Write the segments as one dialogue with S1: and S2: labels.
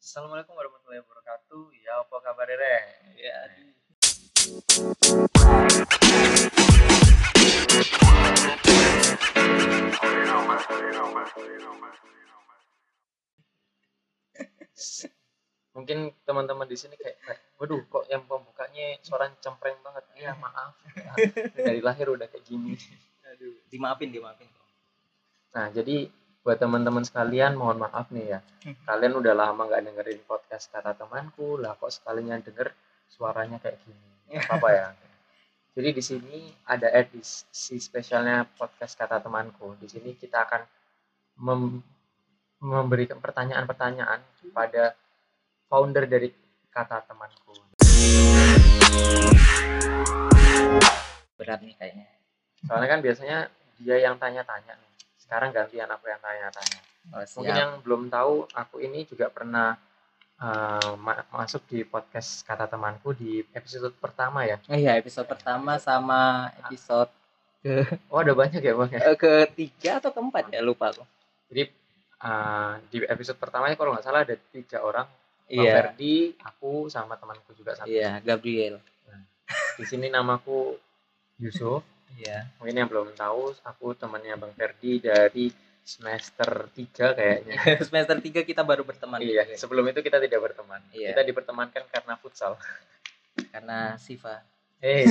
S1: Assalamualaikum warahmatullahi wabarakatuh. Ya apa kabar Re?
S2: Ya,
S1: Mungkin teman-teman di sini kayak, waduh kok yang pembukanya suara cempreng banget. Iya maaf, ya, dari lahir udah kayak gini.
S2: aduh, dimaafin, dimaafin.
S1: Nah jadi buat teman-teman sekalian mohon maaf nih ya. Kalian udah lama nggak dengerin podcast kata temanku lah kok sekalinya denger suaranya kayak gini. Nggak Apa ya? Jadi di sini ada edisi spesialnya podcast kata temanku. Di sini kita akan mem- memberikan pertanyaan-pertanyaan kepada founder dari kata temanku.
S2: Berat nih kayaknya.
S1: Soalnya kan biasanya dia yang tanya-tanya nih. Sekarang gantian aku yang tanya-tanya.
S2: Oh,
S1: Mungkin yang belum tahu, aku ini juga pernah eh, ma- masuk di podcast kata temanku di episode pertama ya.
S2: Oh iya, episode pertama sama episode
S1: Oh ada banyak ya bang ya.
S2: eh, ketiga atau keempat ya lupa aku.
S1: Jadi eh, di episode pertamanya kalau nggak salah ada tiga orang. Bang
S2: Iya,
S1: Ferdi, aku sama temanku juga satu.
S2: iya Gabriel.
S1: Di sini namaku Yusuf.
S2: Iya.
S1: Mungkin yang belum tahu, aku temannya Bang Ferdi dari semester 3 kayaknya.
S2: Semester 3 kita baru berteman.
S1: iya, sebelum itu kita tidak berteman.
S2: Iya.
S1: Kita dipertemankan karena futsal.
S2: Karena Siva.
S1: Eh,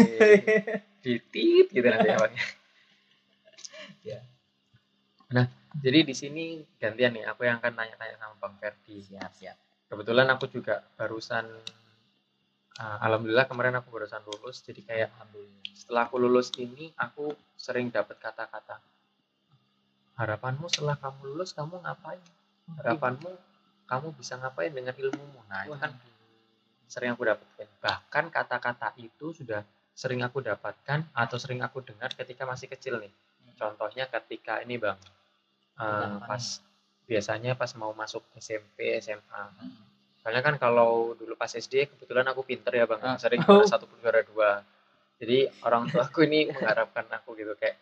S1: titit gitu nanti ya Bang.
S2: Ya.
S1: Nah, jadi di sini gantian nih, aku yang akan tanya-tanya sama Bang Ferdi.
S2: Siap, siap.
S1: Kebetulan aku juga barusan, uh, alhamdulillah kemarin aku barusan lulus, jadi kayak
S2: Alhamdulillah.
S1: setelah aku lulus ini, aku sering dapat kata-kata, harapanmu setelah kamu lulus kamu ngapain? Harapanmu kamu bisa ngapain dengan ilmumu? Nah, itu kan sering aku dapatkan. Bahkan kata-kata itu sudah sering aku dapatkan atau sering aku dengar ketika masih kecil nih. Contohnya ketika ini bang,
S2: apa
S1: pas biasanya pas mau masuk SMP, SMA.
S2: Hmm.
S1: Soalnya kan kalau dulu pas SD kebetulan aku pinter ya bang,
S2: Ah.
S1: sering
S2: Oh.
S1: juara satu juara dua. Jadi orang tua aku ini mengharapkan aku gitu kayak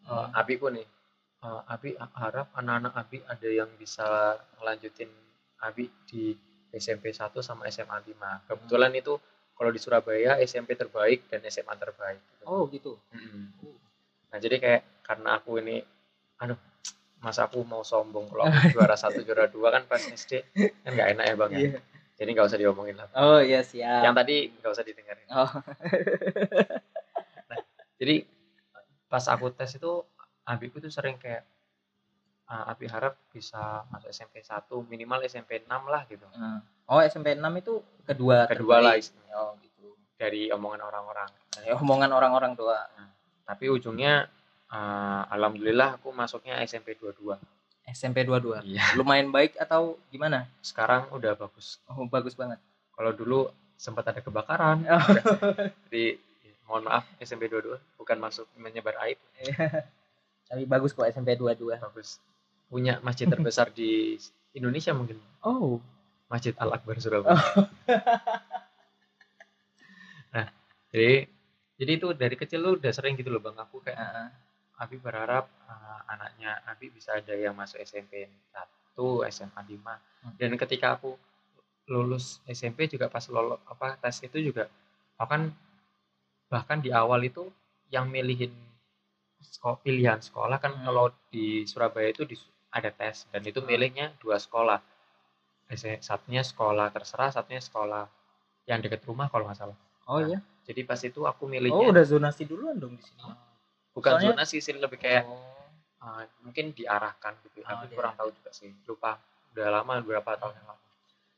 S1: eh,
S2: Hmm.
S1: abiku nih, eh, abi harap anak-anak abi ada yang bisa ngelanjutin abi di SMP 1 sama SMA 5. Kebetulan itu kalau di Surabaya SMP terbaik dan SMA terbaik. gitu.
S2: Oh, gitu.
S1: Mm-mm. Nah jadi kayak karena aku ini, aduh, masa aku mau sombong kalau aku juara satu juara dua kan pas SD kan nggak enak ya bang ya.
S2: Iya.
S1: Jadi nggak usah diomongin lah.
S2: Oh, iya siap.
S1: Yang tadi nggak usah didengarin.
S2: Oh,
S1: Jadi pas aku tes itu abiku tuh sering kayak "Ah, Abi harap bisa masuk SMP 1 minimal SMP 6 lah gitu.
S2: Hmm. Oh, SMP 6 itu kedua
S1: Kedua lah
S2: Oh, gitu.
S1: dari omongan orang-orang.
S2: Ya, omongan orang-orang tua.
S1: Tapi ujungnya eh, alhamdulillah aku masuknya SMP 22.
S2: SMP 22.
S1: Iya.
S2: Lumayan baik atau gimana?
S1: Sekarang udah bagus.
S2: Oh, bagus banget.
S1: Kalau dulu sempat ada kebakaran.
S2: Oh.
S1: Jadi mohon maaf SMP 22 bukan masuk menyebar aib.
S2: Tapi bagus kok SMP 22.
S1: Bagus. Punya masjid terbesar di Indonesia mungkin.
S2: Oh.
S1: Masjid Al Akbar Surabaya. nah, jadi jadi itu dari kecil lu udah sering gitu loh Bang aku kayak
S2: Heeh.
S1: Abi berharap uh, anaknya Abi bisa ada yang masuk SMP 1, SMA 5. Dan ketika aku lulus SMP juga pas lolos apa tes itu juga bahkan bahkan di awal itu yang milihin seko- pilihan sekolah kan
S2: Hmm.
S1: kalau di Surabaya itu di- ada tes dan itu
S2: Hmm.
S1: milihnya dua sekolah. Satunya sekolah terserah, satunya sekolah yang dekat rumah kalau nggak salah.
S2: Oh iya.
S1: Jadi pas itu aku
S2: Oh,
S1: milihnya
S2: udah zonasi duluan dong di sini.
S1: Bukan
S2: soalnya-
S1: zonasi sih lebih kayak
S2: Oh.
S1: Uh, mungkin diarahkan gitu
S2: Oh,
S1: aku kurang
S2: diarahkan.
S1: tahu juga sih lupa udah lama beberapa tahun yang lalu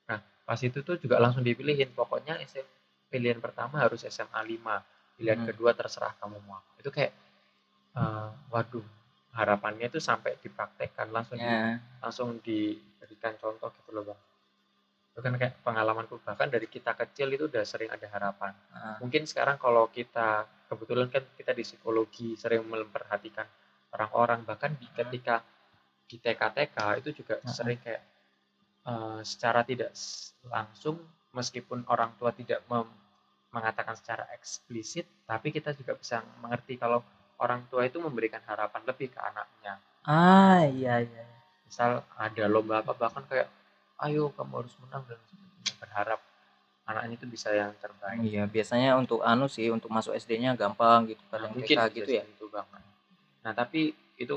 S1: nah pas itu tuh juga langsung dipilihin pokoknya SM, pilihan pertama harus SMA 5 pilihan
S2: Hmm.
S1: kedua terserah kamu mau apa. itu kayak uh, waduh harapannya itu sampai dipraktekkan langsung di-
S2: Ya.
S1: langsung diberikan contoh gitu loh bang itu kan kayak pengalamanku bahkan dari kita kecil itu udah sering ada harapan
S2: Ah.
S1: mungkin sekarang kalau kita kebetulan kan kita di psikologi sering memperhatikan orang-orang bahkan di ketika di TK-TK itu juga
S2: Hmm.
S1: sering kayak eh, secara tidak langsung meskipun orang tua tidak mem- mengatakan secara eksplisit tapi kita juga bisa mengerti kalau orang tua itu memberikan harapan lebih ke anaknya
S2: Ah, iya iya.
S1: misal ada lomba apa bahkan kayak ayo kamu harus menang dan sebagainya berharap anaknya itu bisa yang terbaik.
S2: Iya biasanya untuk anu sih untuk masuk SD-nya gampang gitu
S1: Nah, mungkin
S2: TK gitu ya.
S1: itu bang nah tapi itu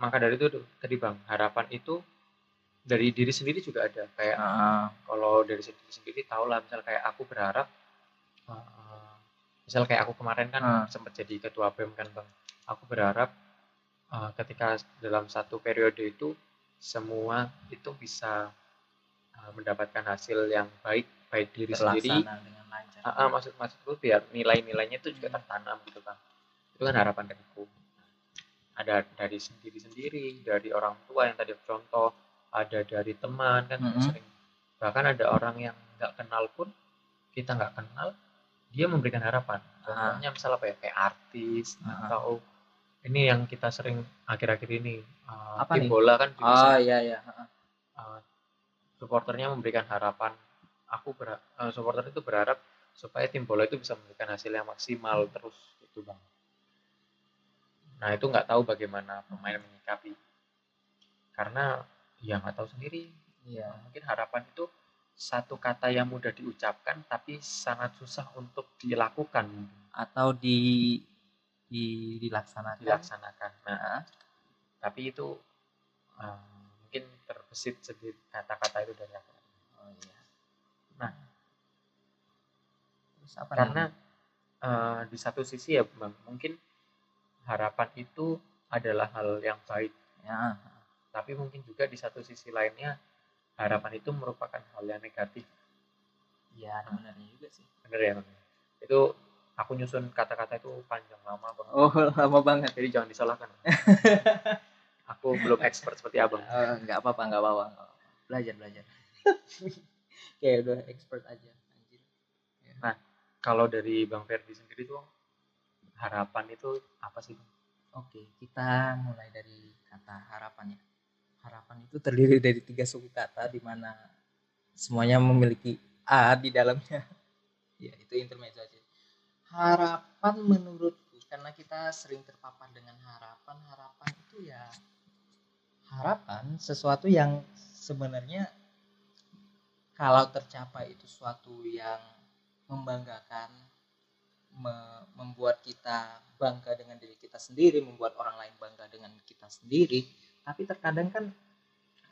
S1: maka dari itu tadi bang harapan itu dari diri sendiri juga ada. Kayak
S2: Ah,
S1: kalau dari sendiri sendiri tahu lah misal kayak aku berharap uh, misal kayak aku kemarin kan
S2: Ah.
S1: sempat jadi ketua BEM kan bang. Aku berharap uh, ketika dalam satu periode itu semua itu bisa uh, mendapatkan hasil yang baik baik diri sendiri.
S2: terlaksana dengan lancar.
S1: Ah, ah, maksud maksudku biar nilai-nilainya itu juga
S2: Hmm.
S1: tertanam gitu kan itu kan harapan dariku. Ada dari sendiri sendiri dari orang tua yang tadi contoh ada dari teman kan
S2: Mm-mm.
S1: sering. Bahkan ada orang yang nggak kenal pun kita nggak kenal dia memberikan harapan. Contohnya misal apa ya? Kayak artis
S2: Ah.
S1: atau ini yang kita sering akhir-akhir ini uh,
S2: Apa
S1: tim
S2: nih?
S1: bola kan
S2: ah
S1: sering,
S2: iya iya. Ah,
S1: uh, supporternya memberikan harapan. Aku ber, uh, supporter itu berharap supaya tim bola itu bisa memberikan hasil yang maksimal terus itu bang. Nah itu nggak tahu bagaimana pemain menyikapi. Karena ya nggak tahu sendiri.
S2: Iya.
S1: Mungkin harapan itu satu kata yang mudah diucapkan tapi sangat susah untuk dilakukan
S2: atau di, di dilaksanakan.
S1: Dilaksanakan. Nah
S2: Ah,
S1: tapi itu uh, mungkin terbesit sedikit kata-kata itu dari aku.
S2: Oh iya.
S1: Nah.
S2: terus apa
S1: karena eh, di satu sisi ya bang mungkin harapan itu adalah hal yang baik.
S2: Ya.
S1: Tapi mungkin juga di satu sisi lainnya harapan itu merupakan hal yang negatif.
S2: Iya ada benarnya juga sih.
S1: Bener ya bang? Itu aku nyusun kata-kata itu panjang lama bang
S2: oh lama banget.
S1: Jadi jangan disalahkan aku belum expert seperti abang.
S2: Eh, nggak apa-apa nggak apa-apa nggak apa-apa. belajar belajar. Kayak udah expert aja anjir.
S1: Kalau dari bang Ferdi sendiri tuh harapan itu apa sih bang?
S2: oke kita mulai dari kata harapan ya. Harapan itu terdiri dari tiga suku kata di mana semuanya memiliki a di dalamnya. Ya itu intermezzo aja. Harapan menurutku karena kita sering terpapar dengan harapan harapan itu ya harapan sesuatu yang sebenarnya kalau tercapai itu suatu yang membanggakan me- membuat kita bangga dengan diri kita sendiri membuat orang lain bangga dengan kita sendiri. Tapi terkadang kan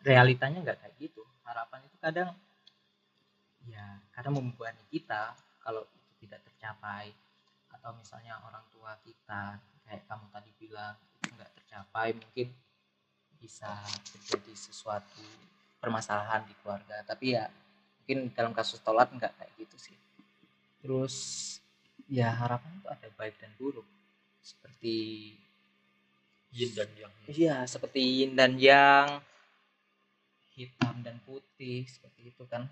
S2: realitanya nggak kayak gitu. Harapan itu kadang ya kadang membebani kita kalau itu tidak tercapai. Atau misalnya orang tua kita kayak kamu tadi bilang itu nggak tercapai mungkin bisa terjadi sesuatu permasalahan di keluarga. Tapi ya mungkin dalam kasus tolak nggak kayak gitu sih. Terus ya harapan itu ada baik dan buruk. Seperti
S1: yin dan yang.
S2: Iya seperti yin dan yang hitam dan putih seperti itu kan.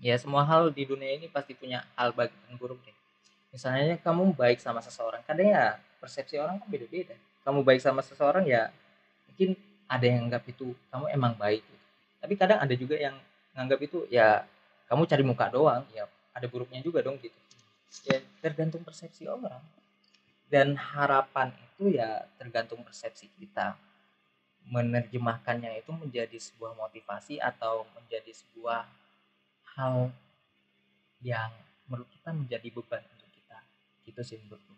S2: Ya semua hal di dunia ini pasti punya hal baik dan buruk deh. Misalnya kamu baik sama seseorang kadang ya persepsi orang kan beda-beda. Kamu baik sama seseorang ya mungkin ada yang anggap itu kamu emang baik. Tapi kadang ada juga yang nganggap itu ya kamu cari muka doang. Ya ada buruknya juga dong gitu. Ya tergantung persepsi orang. Dan harapan itu ya tergantung persepsi kita. Menerjemahkannya itu menjadi sebuah motivasi atau menjadi sebuah hal yang menurut kita menjadi beban untuk kita. Gitu sih menurutku.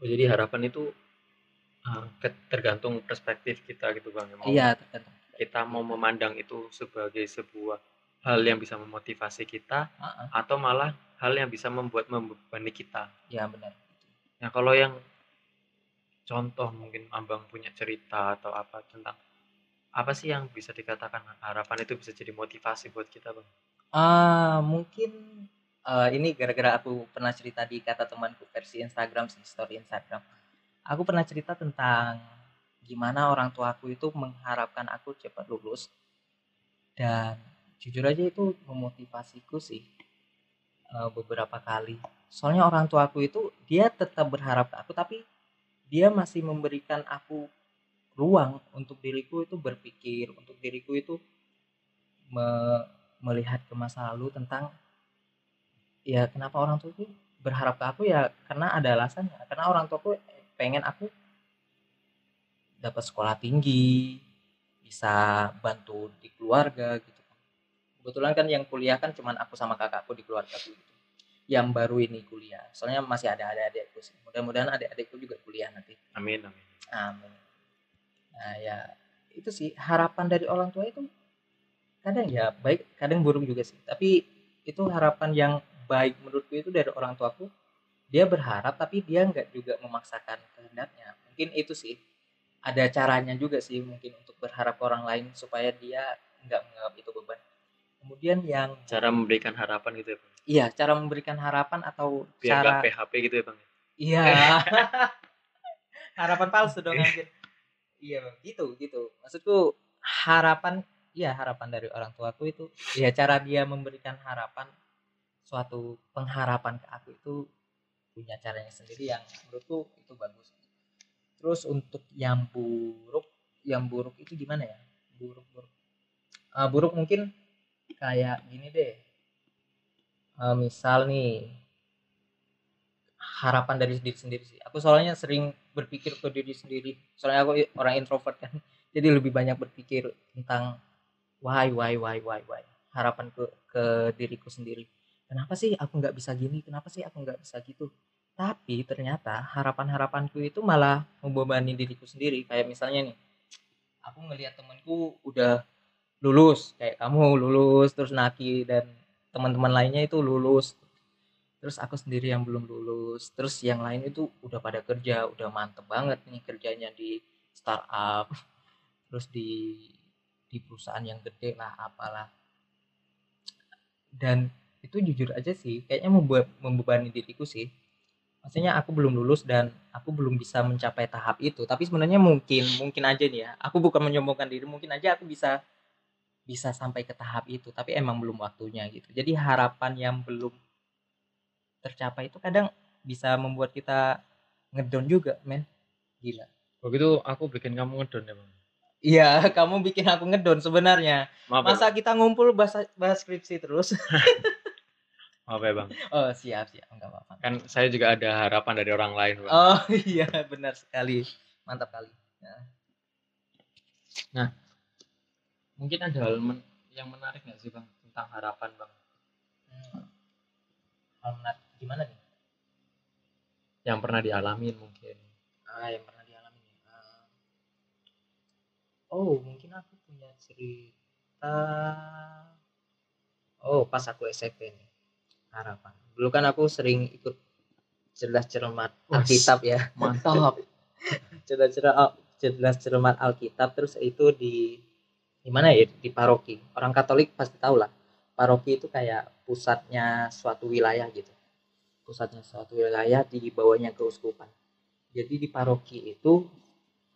S1: Oh, jadi harapan itu tergantung perspektif kita gitu bang. ya. Mau
S2: iya tergantung
S1: kita mau memandang itu sebagai sebuah hal yang bisa memotivasi kita
S2: Ah, ah,
S1: atau malah hal yang bisa membuat membebani kita.
S2: ya benar
S1: Nah kalau yang contoh mungkin abang punya cerita atau apa tentang apa sih yang bisa dikatakan harapan itu bisa jadi motivasi buat kita bang?
S2: ah mungkin eh, ini gara-gara aku pernah cerita di kata temanku versi Instagram sih story Instagram aku pernah cerita tentang gimana orang tuaku itu mengharapkan aku cepat lulus. Dan jujur aja itu memotivasiku sih eh, beberapa kali. Soalnya orang tuaku itu dia tetap berharap ke aku tapi dia masih memberikan aku ruang untuk diriku itu berpikir untuk diriku itu me- melihat ke masa lalu tentang ya kenapa orang tua itu berharap ke aku? Ya karena ada alasannya. Karena orang tuaku pengen aku dapat sekolah tinggi bisa bantu di keluarga gitu. Kebetulan kan yang kuliah kan cuman aku sama kakakku di keluarga aku gitu. Yang baru ini kuliah. Soalnya masih ada adik-adikku sih. Mudah-mudahan adik-adikku juga kuliah nanti.
S1: Amin amin.
S2: Amin. Nah ya itu sih. Harapan dari orang tua itu kadang ya baik kadang buruk juga sih. Tapi itu harapan yang baik menurutku itu dari orang tuaku dia berharap tapi dia nggak juga memaksakan kehendaknya. Mungkin itu sih. Ada caranya juga sih mungkin untuk berharap ke orang lain supaya dia nggak menganggap itu beban. Kemudian yang
S1: cara memberikan harapan gitu ya bang?
S2: Iya cara memberikan harapan atau
S1: biar
S2: cara
S1: PHP gitu ya bang?
S2: Iya. Harapan palsu dong anjir. Iya Bang. gitu gitu. Maksudku harapan iya harapan dari orang tuaku itu ya cara dia memberikan harapan suatu pengharapan ke aku itu punya caranya sendiri yang menurutku itu bagus. Terus untuk yang buruk yang buruk itu gimana ya? Buruk buruk. Ah, buruk mungkin kayak gini deh. Eh, misal nih harapan dari diri sendiri sih. Aku soalnya sering berpikir ke diri sendiri. Soalnya aku orang introvert kan. Jadi lebih banyak berpikir tentang why why why why why. Harapan ke ke diriku sendiri kenapa sih aku nggak bisa gini? Kenapa sih aku nggak bisa gitu? Tapi ternyata harapan-harapanku itu malah membebani diriku sendiri. Kayak misalnya nih aku ngelihat temanku udah lulus kayak kamu lulus terus Naki dan teman-teman lainnya itu lulus. Terus aku sendiri yang belum lulus. Terus yang lain itu udah pada kerja udah mantep banget nih kerjanya di startup terus di di perusahaan yang gede lah apalah. Dan itu jujur aja sih kayaknya membuat membebani diriku sih. Maksudnya aku belum lulus dan aku belum bisa mencapai tahap itu. Tapi sebenarnya mungkin mungkin aja nih ya. Aku bukan menyombongkan diri mungkin aja aku bisa bisa sampai ke tahap itu. Tapi emang belum waktunya gitu. Jadi harapan yang belum tercapai itu kadang bisa membuat kita ngedon juga men. Gila.
S1: Begitu aku bikin kamu ngedon ya bang?
S2: Iya kamu bikin aku ngedon sebenarnya.
S1: Maaf ya,
S2: masa kita ngumpul bahas bahas skripsi terus
S1: maaf ya bang.
S2: Oh siap siap. Enggak apa-apa.
S1: Kan saya juga ada harapan dari orang lain bang.
S2: Oh iya benar sekali. Mantap kali.
S1: Mungkin ada hal men- yang menarik nggak sih bang tentang harapan bang?
S2: Hmm. Hal menarik gimana nih?
S1: Yang pernah dialamin mungkin.
S2: Ah yang pernah dialami nih Ah. oh mungkin aku punya cerita. Oh pas aku SMP nih harapan. Dulu kan aku sering ikut cerdas cermat. Alkitab ya.
S1: mantap.
S2: Cerdas cermat cerdas cermat Alkitab terus itu di di mana ya? Di paroki. Orang Katolik pasti tahu lah. Paroki itu kayak pusatnya suatu wilayah gitu. Pusatnya suatu wilayah di bawahnya keuskupan. Jadi di paroki itu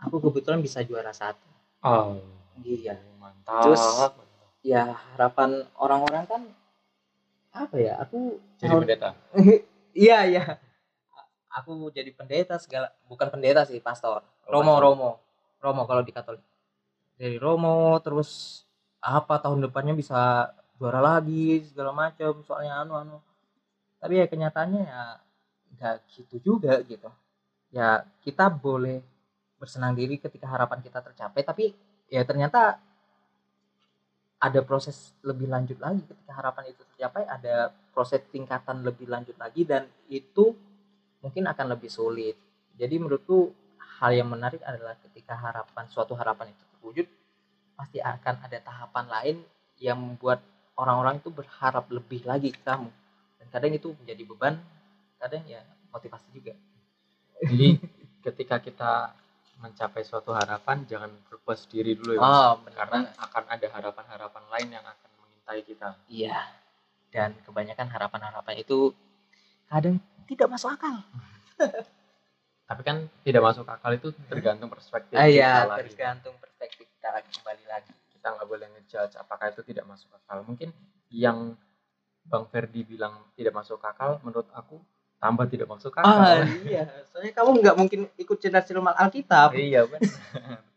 S2: aku kebetulan bisa juara satu.
S1: Oh
S2: iya.
S1: mantap.
S2: Terus- ya harapan orang-orang kan apa ya aku
S1: jadi
S2: tahun-
S1: pendeta?
S2: Iya iya. Aku jadi pendeta segala bukan pendeta sih pastor.
S1: Oh,
S2: romo
S1: pastor.
S2: romo. Romo kalau di katolik. Dari romo terus apa tahun depannya bisa juara lagi segala macam soalnya anu anu. Tapi ya kenyataannya ya nggak gitu juga gitu. Ya kita boleh bersenang diri ketika harapan kita tercapai tapi ya ternyata ada proses lebih lanjut lagi ketika harapan itu tercapai ada proses tingkatan lebih lanjut lagi dan itu mungkin akan lebih sulit. Jadi menurutku hal yang menarik adalah ketika harapan suatu harapan itu terwujud pasti akan ada tahapan lain yang membuat orang-orang itu berharap lebih lagi ke kamu. Dan kadang itu menjadi beban kadang ya motivasi juga.
S1: Jadi ketika kita mencapai suatu harapan jangan berpuas diri dulu ya
S2: oh
S1: karena akan ada harapan-harapan lain yang akan mengintai kita.
S2: Iya. Dan kebanyakan harapan-harapan itu kadang tidak masuk akal.
S1: Tapi kan tidak masuk akal itu tergantung perspektif
S2: ah, iya
S1: kita lagi.
S2: tergantung perspektif kita lagi kembali lagi.
S1: Kita nggak boleh ngejudge apakah itu tidak masuk akal. Mungkin yang Bang Ferdi bilang tidak masuk akal menurut aku tambah tidak masuk akal.
S2: ah iya. Soalnya kamu nggak mungkin ikut cerdas cermat Alkitab.
S1: Iya benar.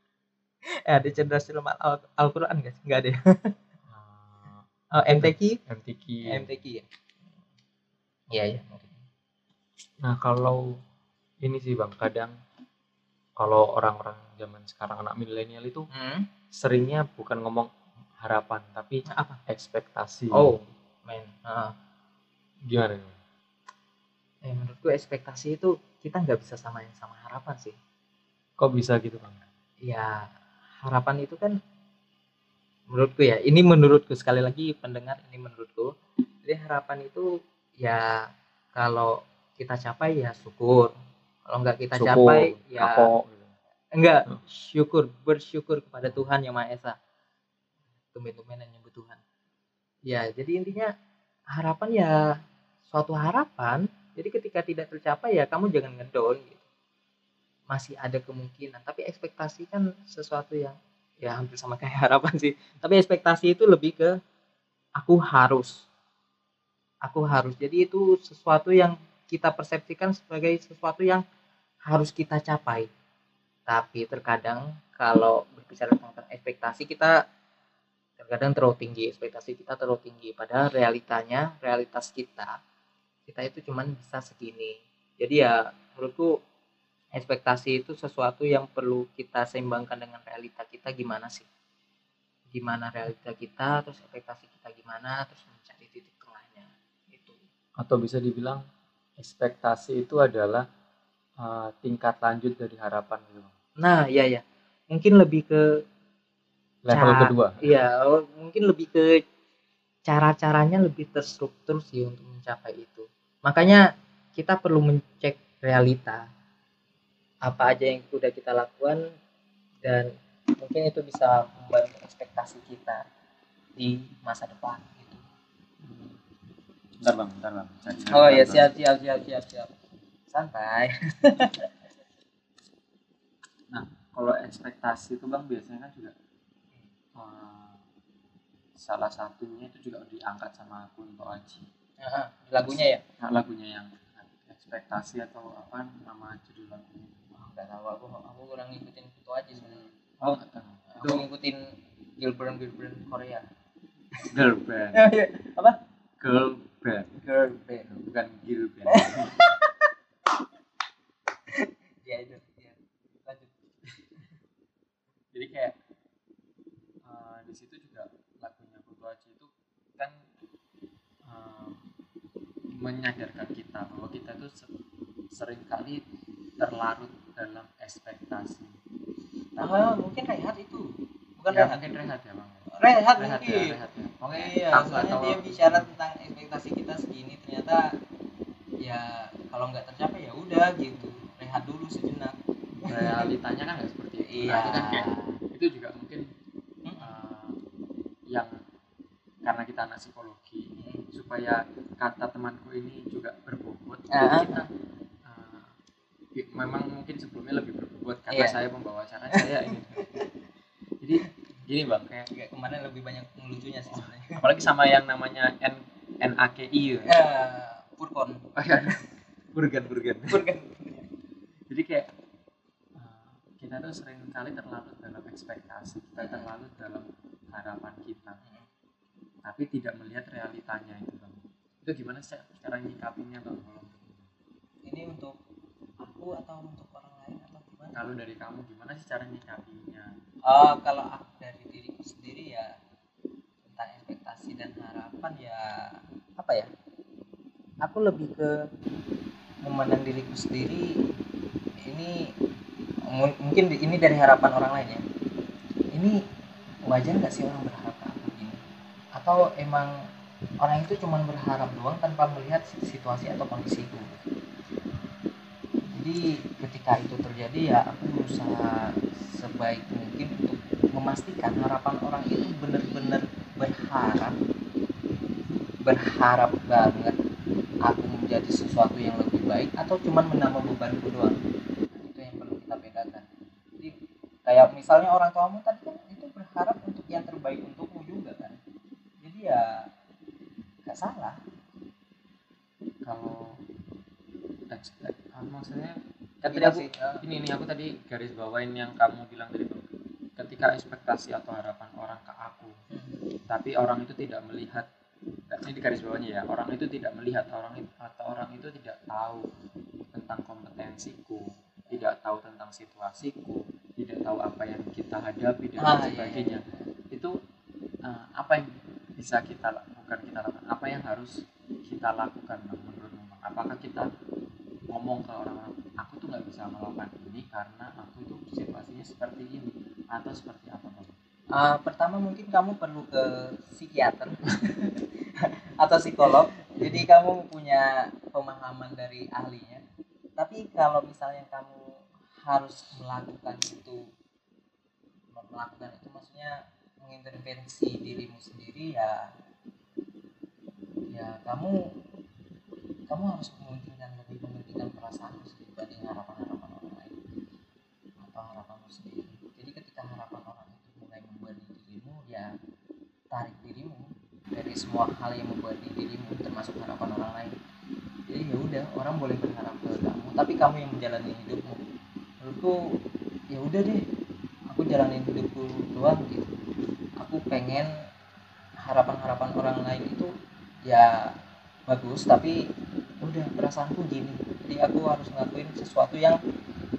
S2: Eh ada cerdas cermat Al Al-Quran guys nggak ada
S1: Ah,
S2: oh, MTQ
S1: MTQ
S2: MTQ ya iya. Iya
S1: nah kalau ini sih bang kadang kalau orang-orang zaman sekarang anak milenial itu
S2: hmm?
S1: seringnya bukan ngomong harapan tapi
S2: apa?
S1: ekspektasi.
S2: Oh men. Ah.
S1: gimana nih?
S2: Eh menurutku ekspektasi itu kita nggak bisa samain sama harapan sih.
S1: Kok bisa gitu bang?
S2: Ya harapan itu kan menurutku ya ini menurutku sekali lagi pendengar ini menurutku. Jadi harapan itu ya kalau kita capai ya syukur. Kalau nggak kita
S1: Syukur,
S2: capai ya
S1: kapok gitu.
S2: enggak
S1: Hmm.
S2: syukur bersyukur kepada Tuhan yang Maha Esa. Tumben-tumbenan nyebut Tuhan. Ya jadi intinya harapan ya suatu harapan jadi ketika tidak tercapai ya kamu jangan ngedown gitu. Masih ada kemungkinan. Tapi ekspektasi kan sesuatu yang ya hampir sama kayak harapan sih. Tapi ekspektasi itu lebih ke aku harus. Aku harus. Jadi itu sesuatu yang kita persepsikan sebagai sesuatu yang harus kita capai. Tapi terkadang kalau berbicara tentang ekspektasi kita terkadang terlalu tinggi. Ekspektasi kita terlalu tinggi. Padahal realitanya realitas kita kita itu cuman bisa segini. Jadi ya menurutku ekspektasi itu sesuatu yang perlu kita seimbangkan dengan realita kita gimana sih? Gimana realita kita terus ekspektasi kita gimana terus mencari titik tengahnya itu.
S1: Atau bisa dibilang ekspektasi itu adalah uh, tingkat lanjut dari harapan gitu.
S2: Nah iya ya mungkin lebih ke
S1: level
S2: Ca-
S1: kedua.
S2: iya mungkin lebih ke cara-caranya lebih terstruktur sih untuk mencapai itu makanya kita perlu mencek realita apa aja yang sudah kita lakukan dan mungkin itu bisa membantu ekspektasi kita di masa depan gitu.
S1: bentar bang bentar bang Cari
S2: Oh ya siap siap siap siap siap. Santai.
S1: kalau ekspektasi itu bang biasanya kan juga eh, salah satunya itu juga diangkat sama Kunto Aji
S2: Aha, lagunya ya?
S1: nah, lagunya yang ekspektasi atau apa nama judul lagunya
S2: Oh, Enggak tahu aku aku kurang ngikutin itu aja sebenarnya.
S1: oh nggak tahu
S2: Aku ngikutin Gilbert Gilbert Korea.
S1: girl band
S2: Apa?
S1: girl band
S2: Girl band.
S1: bukan girl band
S2: Ya itu. Ya. Lanjut.
S1: jadi kayak eh, di situ juga lagunya Kunto Aji itu kan menyadarkan kita bahwa kita tuh se- sering kali terlarut dalam ekspektasi
S2: Ah, mungkin Rehat itu. Bukan
S1: ya,
S2: Rehat.
S1: mungkin rehat ya bang
S2: Rehat
S1: rehat ya
S2: mungkin.
S1: rehat ya Oke,
S2: Iya,
S1: tahu
S2: soalnya
S1: atau
S2: dia bicara tentang ekspektasi kita segini ternyata ya kalau nggak tercapai ya udah gitu rehat dulu sejenak
S1: realitanya kan nggak seperti itu
S2: iya
S1: Berarti kan kayak itu juga mungkin
S2: Hmm.
S1: eh, yang karena kita anak psikologi. Supaya kata temanku ini juga berbobot.
S2: Ah.
S1: kita eh, i- memang mungkin sebelumnya lebih berbobot karena
S2: Iya.
S1: saya pembawa acara saya ini. Jadi gini bang. Kayak
S2: Kayak kemarin lebih banyak ngelucunya sih sebenarnya.
S1: Apalagi sama yang namanya N NAKI ya.
S2: Eh, Purkon
S1: Oh, iya. burgen burgen.
S2: Purkon
S1: jadi kayak uh, kita tuh sering kali terlarut dalam ekspektasi kita terlarut dalam harapan kita tapi tidak melihat realitanya itu bang itu gimana sih cara nyikapinya bang kalau
S2: ini untuk aku atau untuk orang lain atau gimana
S1: kalau dari kamu gimana sih cara nyikapinya
S2: Oh, kalau aku dari diriku sendiri ya tentang ekspektasi dan harapan ya apa ya? Aku lebih ke memandang diriku sendiri ini mu- mungkin ini dari harapan orang lain ya. Ini wajar nggak sih orang berharap? Atau emang orang itu cuma berharap doang tanpa melihat situasi atau kondisiku? Jadi ketika itu terjadi ya aku berusaha sebaik mungkin untuk memastikan harapan orang itu benar-benar berharap berharap banget aku menjadi sesuatu yang lebih baik atau cuman menambah bebanku doang Nah, itu yang perlu kita bedakan jadi kayak misalnya orang tuamu tadi kan itu berharap untuk yang terbaik untukmu juga kan jadi ya nggak salah
S1: kalau ekspek ah, maksudnya kan tadi
S2: Iya
S1: aku
S2: sih, eh.
S1: ini ini aku tadi garis bawain yang kamu bilang tadi Bang. ketika ekspektasi atau harapan orang ke aku tapi orang itu tidak melihat nah, ini di garis bawahnya ya orang itu tidak melihat orang itu atau orang itu tidak tahu tentang kompetensiku tidak tahu tentang situasiku tidak tahu apa yang kita hadapi dan
S2: Ah, iya.
S1: sebagainya itu eh, apa yang bisa kita bukan kita lakukan apa yang harus kita lakukan menurutmu apakah kita ngomong ke orang-orang aku tuh nggak bisa melakukan ini karena aku itu situasinya seperti ini atau seperti apa
S2: Uh, pertama mungkin kamu perlu ke psikiater atau psikolog. Jadi kamu punya pemahaman dari ahlinya. Tapi kalau misalnya kamu harus melakukan itu melakukan itu maksudnya mengintervensi dirimu sendiri ya ya kamu kamu harus mementingkan mementingkan perasaanmu sendiri dibanding harapan-harapan orang lain? Atau harapanmu sendiri? Jadi ketika harapan orang itu mulai membuat dirimu ya tarik dirimu dari semua hal yang membuat dirimu termasuk harapan orang lain. Jadi ya udah orang boleh berharap ke kamu tapi kamu yang menjalani hidupmu. Menurutku ya udah deh aku jalanin hidupku doang gitu. Aku pengen harapan-harapan orang lain itu ya bagus tapi udah perasaanku gini jadi aku harus ngelakuin sesuatu yang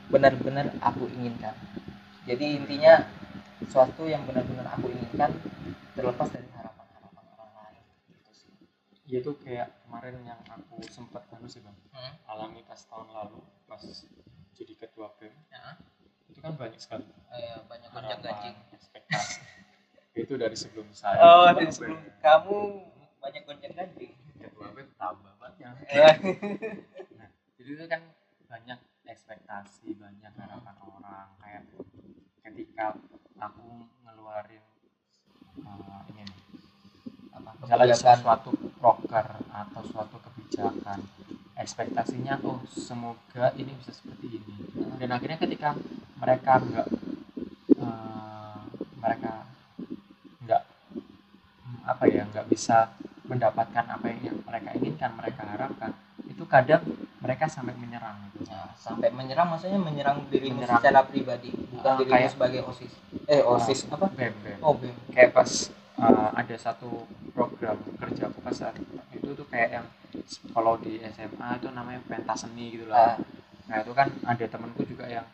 S2: benar-benar aku inginkan. Jadi intinya sesuatu yang benar-benar aku inginkan terlepas dari harapan-harapan orang lain gitu sih.
S1: Itu kayak kemarin yang aku sempat anu sih bang.
S2: Hmm.
S1: alami pas tahun lalu pas jadi ketua BEM.
S2: Ya.
S1: itu kan banyak sekali.
S2: Eh, banyak ganjing
S1: harapan ekspektasi. Itu dari sebelum saya
S2: oh dari sebelum kamu banyak gonjang ganjing
S1: ketua BEM tambah banyak. Jadi itu kan banyak ekspektasi banyak harapan orang. Kayak ketika aku ngeluarin uh, ini nih,
S2: apa
S1: misalnya
S2: kebijakan
S1: suatu proker atau suatu kebijakan ekspektasinya oh semoga ini bisa seperti ini. Dan akhirnya ketika mereka nggak eh, mereka nggak apa ya nggak bisa mendapatkan apa yang mereka inginkan mereka harapkan itu kadang mereka sampai menyerang gitu
S2: Nah, sampai menyerang maksudnya menyerang dirimu
S1: Menyerang.
S2: secara pribadi bukan dirimu
S1: kayak-
S2: sebagai osis eh osis apa
S1: bem bem
S2: oh bem
S1: kayak pas uh, ada satu program kerja aku pas saat itu tuh kayak yang kalau di SMA itu namanya pentas seni gitu
S2: Ah.
S1: lah nah itu kan ada temanku juga yang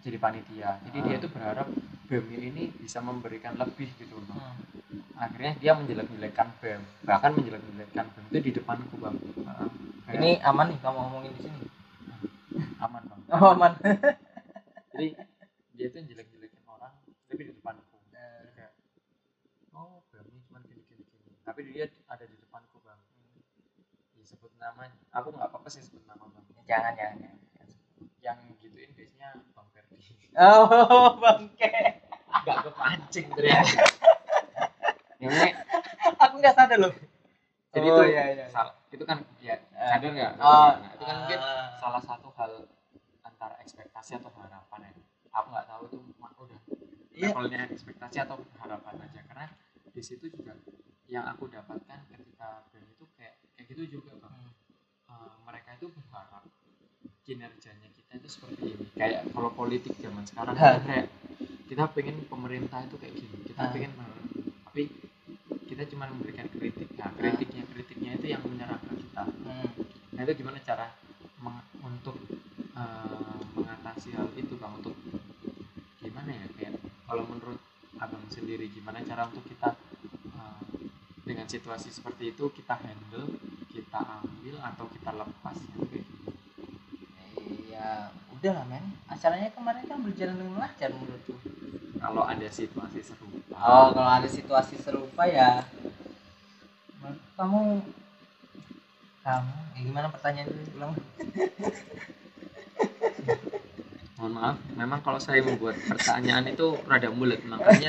S1: jadi panitia jadi dia
S2: Ah.
S1: tuh berharap BEM ini bisa memberikan lebih gitu loh.
S2: Hmm.
S1: akhirnya dia menjelek-jelekkan BEM bahkan menjelek-jelekkan BEM itu di depanku bang Heeh.
S2: Ini aman nih kamu ngomongin di sini?
S1: Aman bang.
S2: Oh aman.
S1: Jadi dia tuh jelek-jelekin orang tapi di depanku Jadi kayak oh BEM ini cuma gini gini gini tapi dia ada di depanku bang. Disebut namanya aku nggak apa-apa sih sebut nama bang.
S2: Jangan jangan, jangan.
S1: yang gituin biasanya bang Ferdi.
S2: Oh bangke
S1: nggak kepancing ternyata. Ini
S2: aku nggak sadar loh.
S1: Jadi
S2: Oh,
S1: tuh
S2: iya, iya.
S1: sal- itu kan ya
S2: Eh.
S1: sadar nggak
S2: Oh,
S1: nah, itu kan mungkin
S2: ah.
S1: salah satu hal antara ekspektasi atau harapan ya aku nggak tahu itu udah
S2: Iya.
S1: levelnya ekspektasi atau harapan aja karena di situ juga yang aku dapatkan ketika itu kayak kayak gitu juga bang
S2: Hmm.
S1: Eh, mereka itu berharap kinerjanya kita itu seperti ini kayak kalau politik zaman sekarang kayak kita pengen pemerintah itu kayak gini kita
S2: Hah.
S1: pengen tapi kita cuma memberikan kritik nah kritiknya kritiknya itu yang menyerang ke kita
S2: Hmm.
S1: nah itu gimana cara meng- untuk eh, mengatasi hal itu bang untuk gimana ya kayak kalau menurut abang sendiri gimana cara untuk kita eh, dengan situasi seperti itu kita handle kita ambil atau kita lepas gitu kayak gitu.
S2: Iya, udah lah men. Acaranya kemarin kan berjalan dengan lancar menurutku.
S1: Kalau ada situasi serupa
S2: Oh, kalau ada situasi serupa ya kamu kamu ya gimana pertanyaannya ulang?
S1: mohon maaf memang kalau saya membuat pertanyaan itu rada mulut makanya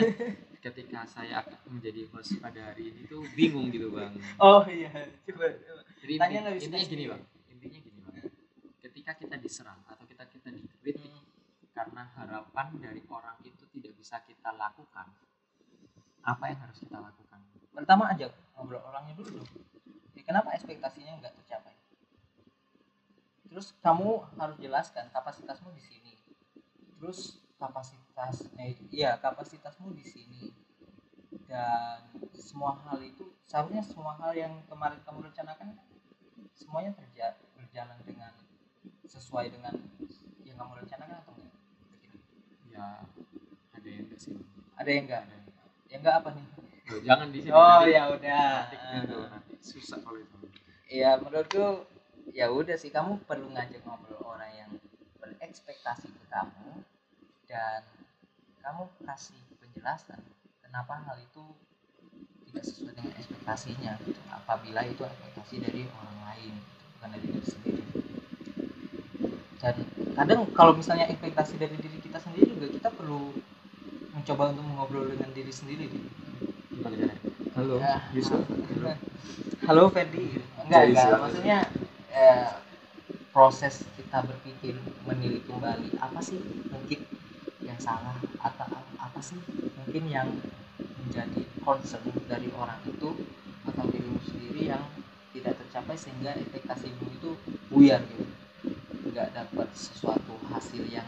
S1: ketika saya akan menjadi host pada hari ini tuh bingung gitu bang
S2: Oh iya, coba. coba.
S1: Jadi
S2: Tanya
S1: inti-
S2: lebih
S1: intinya gini bang, intinya gini bang. Ketika kita diserang atau kita kita dikritik karena harapan dari orang itu bisa kita lakukan, apa yang harus kita lakukan?
S2: Pertama ajak ngobrol orangnya dulu dong. Ya, kenapa ekspektasinya nggak tercapai? Terus kamu harus jelaskan kapasitasmu di sini. Terus kapasitas, eh, iya kapasitasmu di sini. Dan semua hal itu seharusnya semua hal yang kemarin kamu rencanakan semuanya terja berjalan dengan sesuai dengan yang kamu rencanakan atau enggak?
S1: Ya ada yang. Bang.
S2: Ada yang enggak?
S1: Ada yang enggak.
S2: Apa nih?
S1: Tuh, jangan di sini
S2: oh ya udah
S1: nanti nanti susah kalau itu
S2: ya menurutku ya udah sih kamu perlu ngajak ngobrol orang yang berekspektasi ke kamu dan kamu kasih penjelasan kenapa hal itu tidak sesuai dengan ekspektasinya gitu. apabila itu ekspektasi dari orang lain gitu, bukan dari diri sendiri dan kadang kalau misalnya ekspektasi dari diri kita sendiri juga kita perlu mencoba untuk mengobrol dengan diri sendiri. Gitu.
S1: halo
S2: Ya.
S1: Yusuf
S2: halo. Ferdi enggak enggak. maksudnya eh, proses kita berpikir menilik kembali apa sih mungkin yang salah atau apa sih mungkin yang menjadi concern dari orang itu atau dirimu sendiri yang tidak tercapai sehingga ekspektasimu itu buyar gitu? Nggak dapat sesuatu hasil yang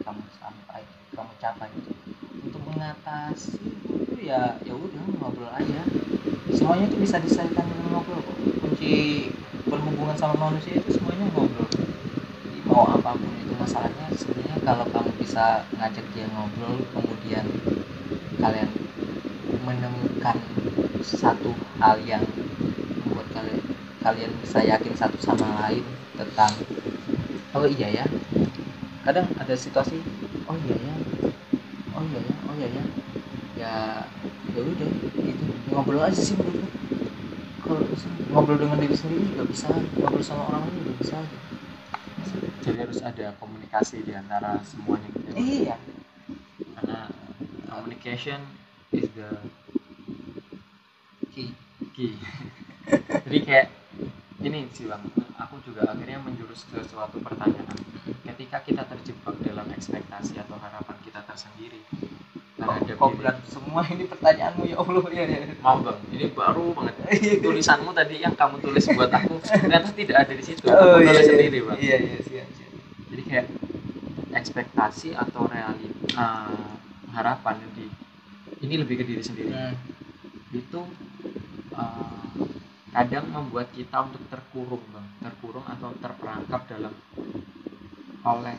S2: kamu sampai kamu capai gitu untuk mengatasi itu ya ya udah ngobrol aja. Semuanya itu bisa diselesaikan dengan ngobrol kok. Kunci berhubungan sama manusia itu semuanya ngobrol. Jadi mau apa pun itu masalahnya sebenarnya kalau kamu bisa ngajak dia ngobrol kemudian kalian menemukan satu hal yang membuat kalian kalian bisa yakin satu sama lain tentang oh iya ya kadang ada situasi oh iya ya oh iya ya oh iya ya ya ya udah gitu. Ngobrol aja sih menurutku. Kalau ngobrol dengan diri sendiri juga bisa. Ngobrol sama orang lain juga bisa.
S1: Jadi harus ada komunikasi di antara semuanya gitu ya.
S2: iya.
S1: Karena communication is the
S2: Ki.
S1: key. Jadi kayak ini sih bang. Aku juga akhirnya menjurus ke suatu pertanyaan ketika kita terjebak dalam ekspektasi atau harapan kita tersendiri terhadap
S2: kok
S1: diri.
S2: semua ini pertanyaanmu? Ya Allah ya, ya.
S1: mau bang. Ini baru banget. Tulisanmu tadi yang kamu tulis buat aku ternyata tidak ada di situ.
S2: Oh
S1: aku
S2: iya
S1: tulis
S2: iya.
S1: sendiri bang.
S2: Iya iya siap siap.
S1: Jadi kayak ekspektasi atau realita harapan di ini lebih ke diri sendiri.
S2: Hmm.
S1: itu uh, kadang membuat kita untuk terkurung bang. Terkurung atau terperangkap dalam oleh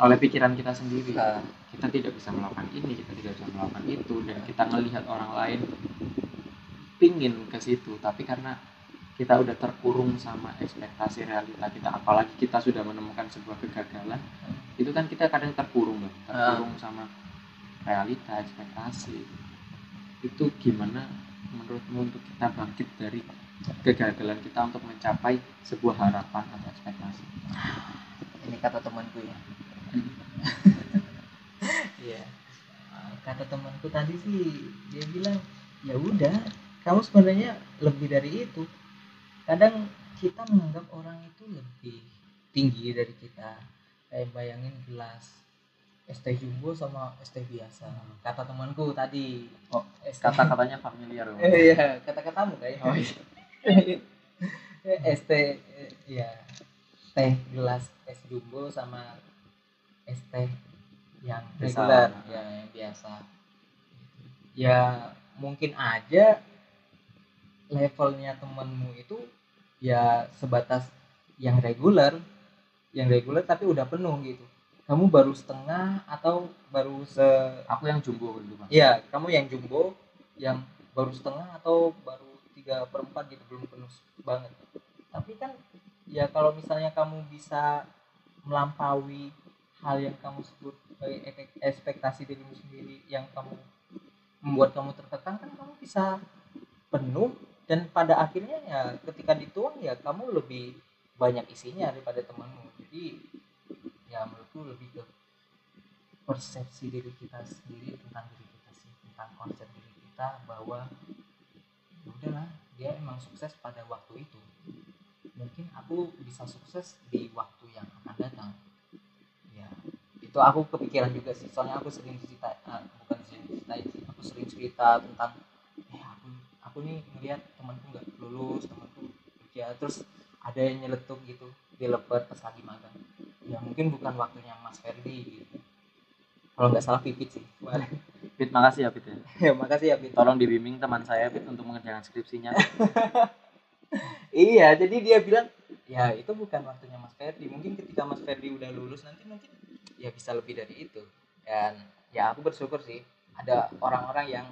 S1: oleh pikiran kita sendiri.
S2: Nah,
S1: kita tidak bisa melakukan ini kita tidak bisa melakukan itu dan kita melihat orang lain pingin ke situ. Tapi karena kita udah terkurung sama ekspektasi realita kita apalagi kita sudah menemukan sebuah kegagalan itu kan kita kadang terkurung bang terkurung sama realita ekspektasi. Itu gimana menurutmu untuk kita bangkit dari kegagalan kita untuk mencapai sebuah harapan atau ekspektasi
S2: ini kata temanku ya Iya. Kata temanku tadi sih dia bilang ya udah kamu sebenarnya lebih dari itu. Kadang kita menganggap orang itu lebih tinggi dari kita. Kayak bayangin gelas es teh jumbo sama es teh biasa. Kata temanku tadi.
S1: Oh,
S2: es teh-
S1: kata-katanya familiar Bang.
S2: Eh, iya, kata-katamu kayaknya.
S1: Oh, iya.
S2: es teh ya teh gelas es jumbo sama es teh yang
S1: Biasa.
S2: reguler ya yang biasa ya mungkin aja levelnya temenmu itu ya sebatas yang reguler yang reguler tapi udah penuh gitu kamu baru setengah atau baru se
S1: aku yang jumbo gitu bang
S2: Iya, kamu yang jumbo, yang baru setengah atau baru tiga perempat gitu belum penuh banget. Tapi kan ya kalau misalnya kamu bisa melampaui hal yang kamu sebut sebagai ekspektasi dirimu sendiri yang kamu membuat kamu tertekan kan kamu bisa penuh dan pada akhirnya ya ketika dituang ya kamu lebih banyak isinya daripada temanmu. Jadi ya menurutku lebih ke persepsi diri kita sendiri tentang diri kita sih tentang konsep diri kita bahwa ya udahlah dia emang sukses pada waktu itu mungkin aku bisa sukses di waktu yang akan datang. Ya itu aku kepikiran juga sih. Soalnya aku sering cerita ah, bukan sering cerita aku sering cerita tentang eh aku aku nih ngeliat temanku nggak lulus temanku kerja terus ada yang nyeletuk gitu di lepet pas lagi magang. Ya mungkin bukan waktunya Mas Ferdi gitu. Kalau nggak salah Pipit sih. Kemarin
S1: Pit makasih ya Pit ya
S2: ya makasih ya Pit
S1: tolong dibimbing teman saya Pit untuk mengerjakan skripsinya
S2: iya jadi dia bilang ya itu bukan waktunya Mas Ferdi. Mungkin ketika Mas Ferdi udah lulus nanti mungkin ya bisa lebih dari itu. Dan ya aku bersyukur sih ada orang-orang yang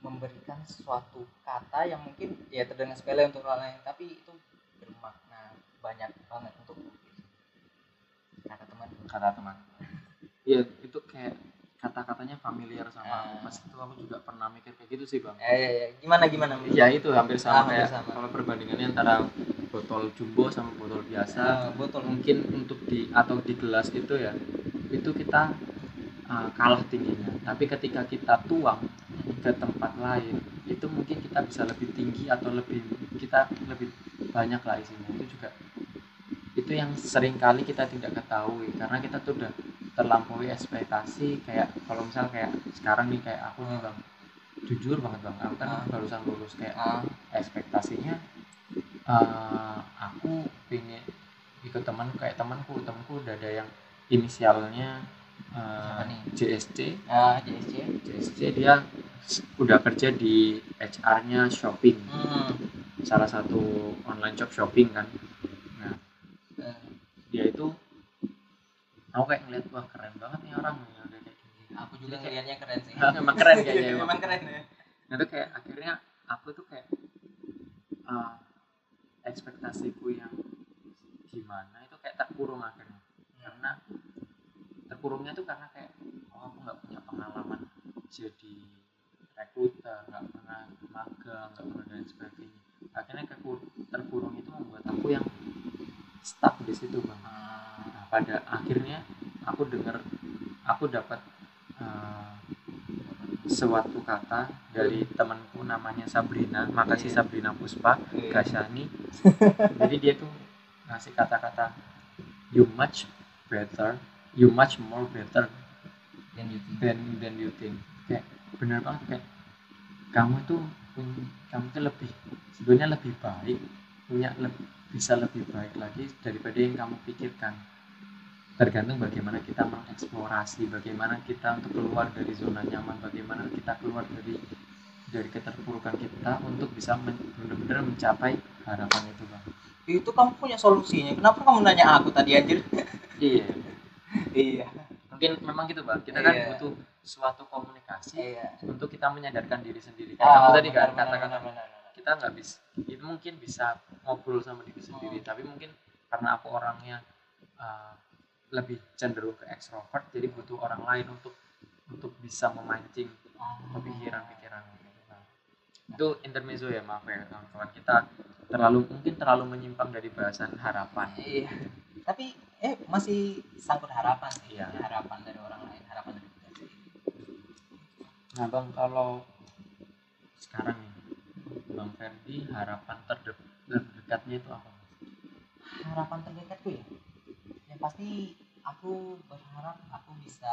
S2: memberikan suatu kata yang mungkin ya terdengar sepele untuk orang lain tapi itu bermakna banyak banget untuk kata teman.
S1: Kata teman. Iya itu kayak kata-katanya familiar sama aku.
S2: Ah.
S1: pas itu aku juga pernah mikir kayak gitu sih bang.
S2: Eh, ya, ya. gimana gimana
S1: ya itu hampir
S2: Ah,
S1: sama
S2: hampir
S1: kayak
S2: sama.
S1: kalau perbandingannya antara botol jumbo sama botol biasa.
S2: Ah, botol.
S1: Mungkin untuk di atau di gelas itu ya itu kita uh, kalah tingginya. Tapi ketika kita tuang ke tempat lain itu mungkin kita bisa lebih tinggi atau lebih kita lebih banyak lah isinya. Itu juga itu yang sering kali kita tidak ketahui. Karena kita tuh udah terlampaui ekspektasi kayak kalau misal kayak sekarang nih kayak aku nih bang jujur banget bang aku kan
S2: Ah.
S1: barusan lulus kayak
S2: ah,
S1: ekspektasinya eh, aku pengen ikut teman kayak temanku temanku udah ada yang inisialnya eh,
S2: Siapa nih?
S1: JSC
S2: ah JSC
S1: JSC dia udah kerja di HR-nya shopping
S2: hmm.
S1: salah satu online shop shopping kan nah
S2: eh,
S1: dia itu aku kayak ngeliat wah keren banget nih orang. Yang udah kayak gini
S2: aku juga ngelihatnya keren sih.
S1: Emang keren kayaknya emang.
S2: memang keren. ya.
S1: Nah itu kayak akhirnya aku tuh kayak uh, ekspektasiku yang gimana itu kayak terkurung akhirnya. Karena terkurungnya tuh karena kayak oh aku nggak punya pengalaman jadi rekruter nggak pernah magang nggak pernah dan sebagainya. Akhirnya terkurung itu membuat aku yang stuck di situ bang nah, pada akhirnya aku dengar aku dapat uh, suatu kata dari temanku namanya Sabrina. Makasih
S2: Iya.
S1: Sabrina Puspa. Gasyani jadi dia tuh ngasih kata-kata you much better you much more better
S2: dan YouTube
S1: than than you think. Kayak bener banget kayak kamu tuh punya kamu tuh lebih sebenarnya lebih baik punya lebih bisa lebih baik lagi daripada yang kamu pikirkan. Tergantung bagaimana kita mengeksplorasi bagaimana kita untuk keluar dari zona nyaman bagaimana kita keluar dari dari keterpurukan kita untuk bisa men- benar-benar mencapai harapan itu bang.
S2: Itu kamu punya solusinya. Kenapa kamu nanya aku tadi anjir?
S1: Iya.
S2: Iya.
S1: Mungkin memang gitu bang. Kita kan
S2: Iya.
S1: butuh suatu komunikasi
S2: iya.
S1: untuk kita menyadarkan diri sendiri. Kayak kamu tadi kan kata-kata
S2: benar, benar, benar.
S1: Kita nggak bisa itu mungkin bisa ngobrol sama diri sendiri
S2: Hmm.
S1: tapi mungkin karena aku orangnya uh, lebih cenderung ke ekstrovert jadi butuh orang lain untuk untuk bisa memancing pikiran-pikiran gitu Bang. itu intermezzo ya maaf ya kawan-kawan kita terlalu mungkin terlalu menyimpang dari bahasan harapan
S2: iya tapi eh masih sangkut harapan sih
S1: Iya.
S2: harapan dari orang lain harapan dari kita sendiri
S1: nah bang kalau sekarang nih bang Ferdi harapan terde- terdekatnya itu apa?
S2: Harapan terdekatku ya? Yang pasti aku berharap aku bisa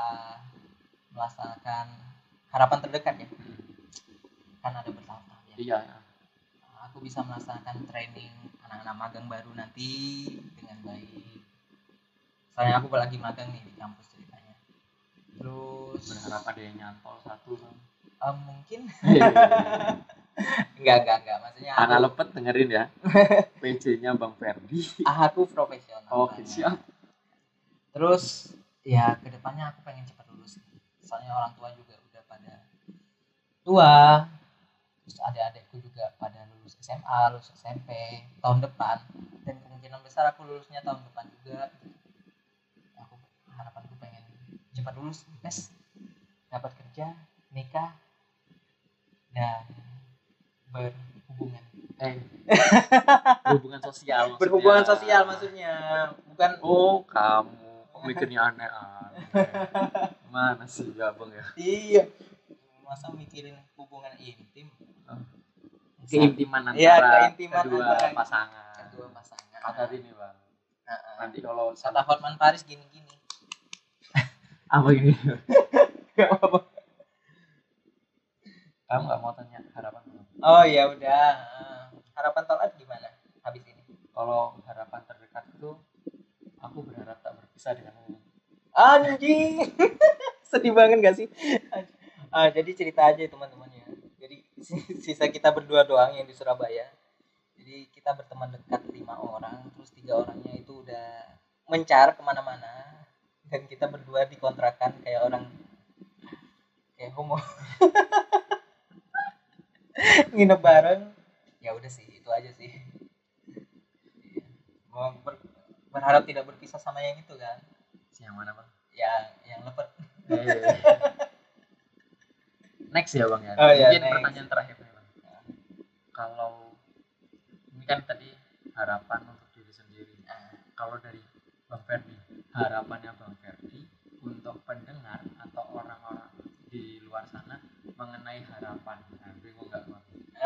S2: melaksanakan harapan terdekat ya. Kan ada bertahap-tahap ya.
S1: Iya
S2: aku bisa melaksanakan training anak-anak magang baru nanti dengan baik. Soalnya aku lagi magang nih di kampus ceritanya. Terus
S1: berharap ada yang nyantol satu bang.
S2: Eh, mungkin enggak enggak enggak. Maksudnya aku,
S1: Anak lepet dengerin ya. PJ-nya Bang Ferdi.
S2: Aku profesional.
S1: Oke
S2: banget.
S1: siap.
S2: Terus ya ke depannya aku pengen cepat lulus. Soalnya orang tua juga udah pada tua. Terus adik-adikku juga pada lulus SMA lulus SMP tahun depan. Dan kemungkinan besar aku lulusnya tahun depan juga. Aku harapanku pengen cepat lulus tes dapat kerja nikah dan berhubungan.
S1: Eh hubungan sosial maksudnya.
S2: berhubungan sosial maksudnya bukan
S1: oh kamu. Kok mikirnya aneh-aneh. Mana sih ya bang ya?
S2: Iya. Masa mikirin hubungan intim?
S1: Keintiman antara
S2: Iya, keintiman
S1: kedua
S2: antara-
S1: pasangan
S2: kedua pasangan.
S1: kata ini bang. Nanti kalau
S2: kata Hotman Paris gini-gini.
S1: Apa ini?
S2: Gak apa-apa.
S1: kamu nggak mau tanya harapan?
S2: Oh ya udah. Harapan Tolat gimana habis ini?
S1: Kalau harapan terdekat itu aku berharap tak berpisah denganmu
S2: anjing. Sedih banget gak sih? Ah, jadi cerita aja teman-teman ya. Jadi sisa kita berdua doang yang di Surabaya. Jadi kita berteman dekat lima orang terus tiga orangnya itu udah mencar ke mana-mana. Dan kita berdua dikontrakan kayak orang kayak homo nginep bareng. Ya udah sih itu aja sih. Iya. Mau ber- berharap tidak berpisah sama yang itu kan?
S1: Yang mana bang?
S2: Yang yang lepet
S1: Eh. next ya bang ya?
S2: Oh, iya,
S1: mungkin
S2: next.
S1: pertanyaan terakhir nih bang. Kalau ini kan tadi harapan untuk diri sendiri.
S2: Nah,
S1: kalau dari bang Ferdi harapannya bang Ferdi untuk pendengar atau orang-orang di luar sana mengenai harapan. Nah, bingung nggak bang
S2: Aduh, anjing.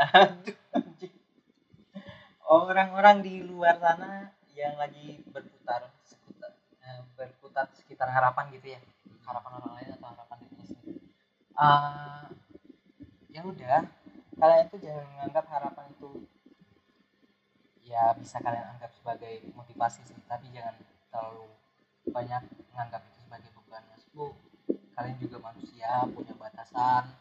S2: Orang-orang di luar sana yang lagi berputar seputar eh, berputar sekitar harapan gitu ya. Harapan orang lain atau harapan dirinya sendiri. Ah, ya udah, kalian tuh jangan menganggap harapan itu ya bisa kalian anggap sebagai motivasi sih, tapi jangan terlalu banyak menganggap itu sebagai beban. Maksudku, kalian juga manusia, punya batasan,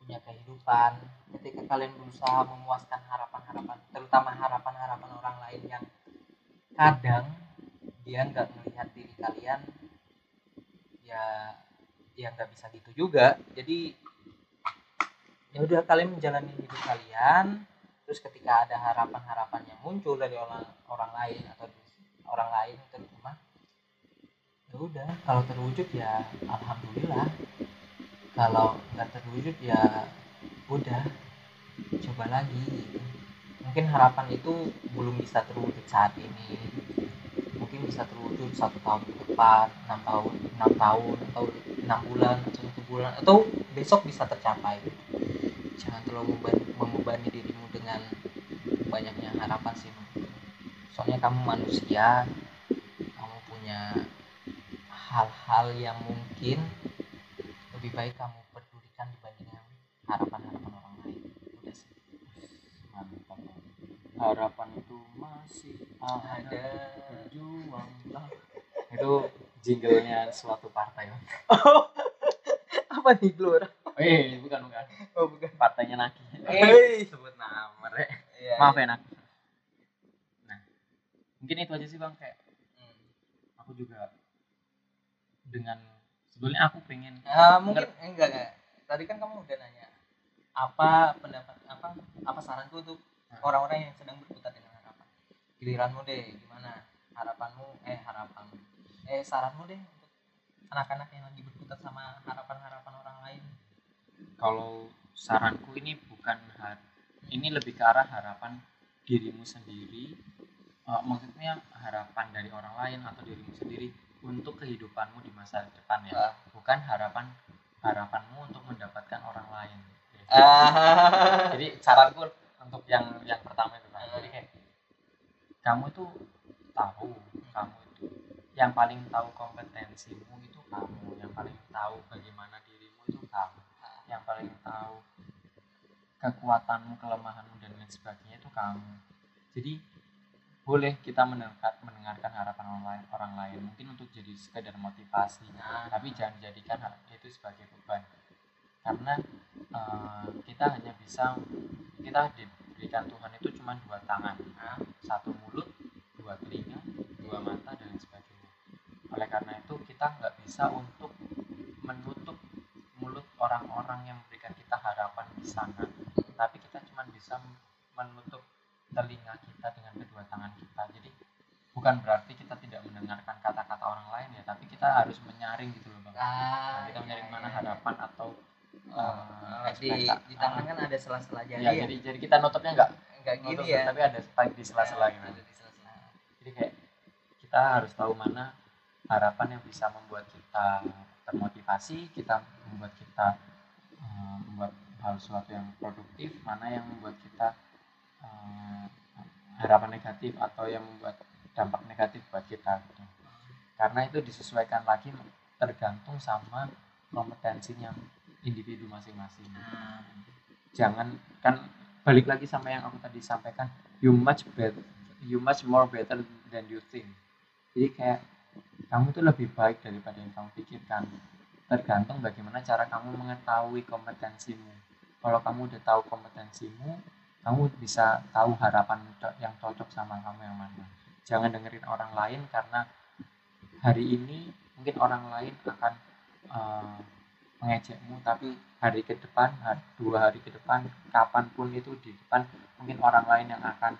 S2: punya kehidupan ketika kalian berusaha memuaskan harapan-harapan terutama harapan-harapan orang lain yang kadang dia nggak melihat diri kalian ya ya nggak bisa gitu juga. Jadi ya udah kalian menjalani hidup kalian terus ketika ada harapan-harapan yang muncul dari orang orang lain atau orang lain terutama ya udah kalau terwujud ya alhamdulillah. Kalau nggak terwujud ya udah coba lagi. Mungkin harapan itu belum bisa terwujud saat ini. Mungkin bisa terwujud satu tahun ke depan enam tahun enam tahun atau enam bulan atau satu bulan atau besok bisa tercapai. Jangan terlalu membebani dirimu dengan banyaknya harapan sih soalnya kamu manusia kamu punya hal-hal yang mungkin lebih baik kamu pedulikan dibandingkan harapan-harapan
S1: harapan itu masih ada
S2: ada
S1: berjuanglah itu jinglenya suatu partai Bang.
S2: apa nih Glor
S1: eh bukan bukan
S2: oh bukan
S1: partainya Naki
S2: Hei.
S1: sebut nama Rek.
S2: Iya,
S1: maaf
S2: iya.
S1: ya Naki nah mungkin itu aja sih bang kayak
S2: Hmm.
S1: aku juga dengan sebetulnya aku pengen
S2: Ah, mungkin enggak enggak tadi kan kamu udah nanya apa pendapat apa apa saranku untuk. Orang-orang yang sedang berputar dengan harapan. Giliranmu deh gimana? Harapanmu eh harapan. Eh saranmu deh untuk anak-anak yang lagi berputar sama harapan-harapan orang lain.
S1: Kalau saranku ini bukan har ini lebih ke arah harapan dirimu sendiri. Eh, maksudnya harapan dari orang lain atau dirimu sendiri untuk kehidupanmu di masa depan ya.
S2: Ah.
S1: bukan harapan harapanmu untuk mendapatkan orang lain.
S2: Ah.
S1: jadi saranku untuk yang yang pertama itu kan jadi kayak kamu tuh tahu kamu itu yang paling tahu kompetensimu itu kamu yang paling tahu bagaimana dirimu itu kamu yang paling tahu kekuatanmu kelemahanmu dan lain sebagainya itu kamu. Jadi boleh kita mendengar, mendengarkan harapan orang lain, orang lain. Mungkin untuk jadi sekedar motivasi
S2: Nah,
S1: tapi jangan jadikan itu sebagai beban karena eh, kita hanya bisa kita diberikan Tuhan itu cuma dua tangan satu mulut dua telinga dua mata dan sebagainya. Oleh karena itu kita nggak bisa untuk menutup mulut orang-orang yang memberikan kita harapan di sana. Tapi kita cuma bisa menutup telinga kita dengan kedua tangan kita. Jadi bukan berarti kita tidak mendengarkan kata-kata orang lain ya tapi kita harus menyaring gitu loh bang.
S2: Ah,
S1: Nah, kita
S2: iya,
S1: menyaring
S2: iya,
S1: mana
S2: iya.
S1: harapan atau Eh,
S2: di, di tangan kan ada sela-sela jari
S1: ya,
S2: ya,
S1: jadi jadi kita nutupnya nggak
S2: enggak gini
S1: nutup,
S2: ya?
S1: tapi ada spike di sela-sela
S2: Nah,
S1: gitu.
S2: ada di sela-sela.
S1: Jadi kayak kita harus tahu mana harapan yang bisa membuat kita termotivasi kita membuat kita eh, membuat hal sesuatu yang produktif mana yang membuat kita eh, harapan negatif atau yang membuat dampak negatif buat kita gitu. karena itu disesuaikan lagi tergantung sama kompetensinya individu masing-masing.
S2: Nah,
S1: jangan kan balik lagi sama yang aku tadi sampaikan you much better you much more better than you think. Jadi kayak kamu tuh lebih baik daripada yang kamu pikirkan. Tergantung bagaimana cara kamu mengetahui kompetensimu. Kalau kamu udah tahu kompetensimu kamu bisa tahu harapan yang cocok sama kamu yang mana. Jangan dengerin orang lain karena hari ini mungkin orang lain akan eh, mengejekmu tapi hari ke depan hari, dua hari ke depan kapan pun itu di depan mungkin orang lain yang akan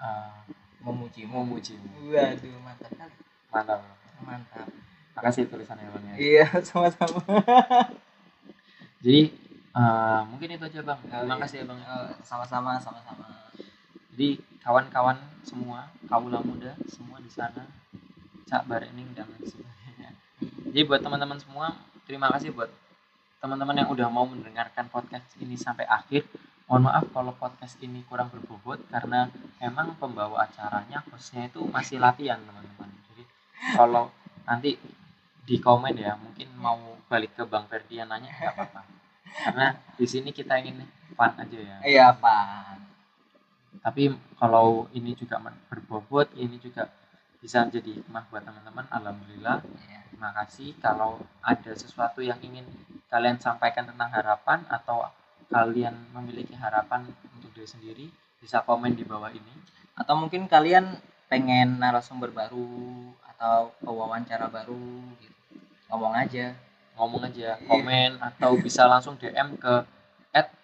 S1: uh,
S2: memujimu
S1: memujimu
S2: waduh mantap kali.
S1: Mantap.
S2: Mantap.
S1: Makasih tulisannya bang ya
S2: iya sama-sama.
S1: Jadi uh, mungkin itu aja bang. Terima
S2: iya.
S1: kasih ya bang.
S2: Oh, sama-sama sama-sama.
S1: Jadi kawan-kawan semua kaula muda semua di sana cak barening dan sebagainya. Jadi buat teman-teman semua terima kasih buat teman-teman yang udah mau mendengarkan podcast ini sampai akhir. Mohon maaf kalau podcast ini kurang berbobot karena emang pembawa acaranya hostnya itu masih latihan teman-teman. Jadi kalau nanti di komen ya mungkin mau balik ke Bang Ferdian nanya nggak apa-apa. Karena di sini kita ingin fun aja ya.
S2: Iya pak
S1: tapi kalau ini juga berbobot ini juga bisa menjadi hikmah buat teman-teman alhamdulillah.
S2: Iya.
S1: Terima kasih. Kalau ada sesuatu yang ingin kalian sampaikan tentang harapan atau kalian memiliki harapan untuk diri sendiri bisa komen di bawah ini.
S2: Atau mungkin kalian pengen narasumber baru atau wawancara baru gitu. Ngomong aja.
S1: Ngomong aja komen atau bisa langsung DM ke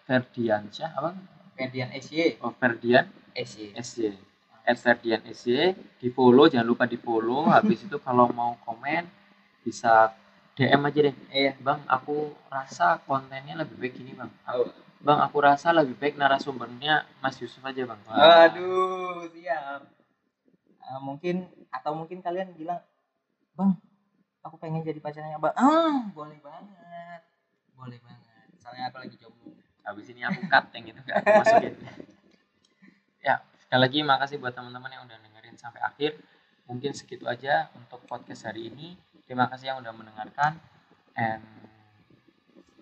S1: @ferdiansyah apa?
S2: Ferdian SY
S1: oh, Ferdian
S2: SY
S1: SY at Ferdian SY di follow jangan lupa di follow. Habis itu kalau mau komen bisa DM aja deh.
S2: Iya
S1: bang aku rasa kontennya lebih baik ini bang.
S2: Oh.
S1: bang aku rasa lebih baik narasumbernya Mas Yusuf aja bang. Wah.
S2: aduh siap. Eh, mungkin atau mungkin kalian bilang bang aku pengen jadi pacarnya bang ah boleh banget. Boleh banget. Soalnya aku lagi jomblo.
S1: Habis ini aku cut yang itu gak aku masukin. Ya sekali lagi makasih buat teman-teman yang udah dengerin sampai akhir. Mungkin segitu aja untuk podcast hari ini terima kasih yang udah mendengarkan and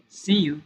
S1: see you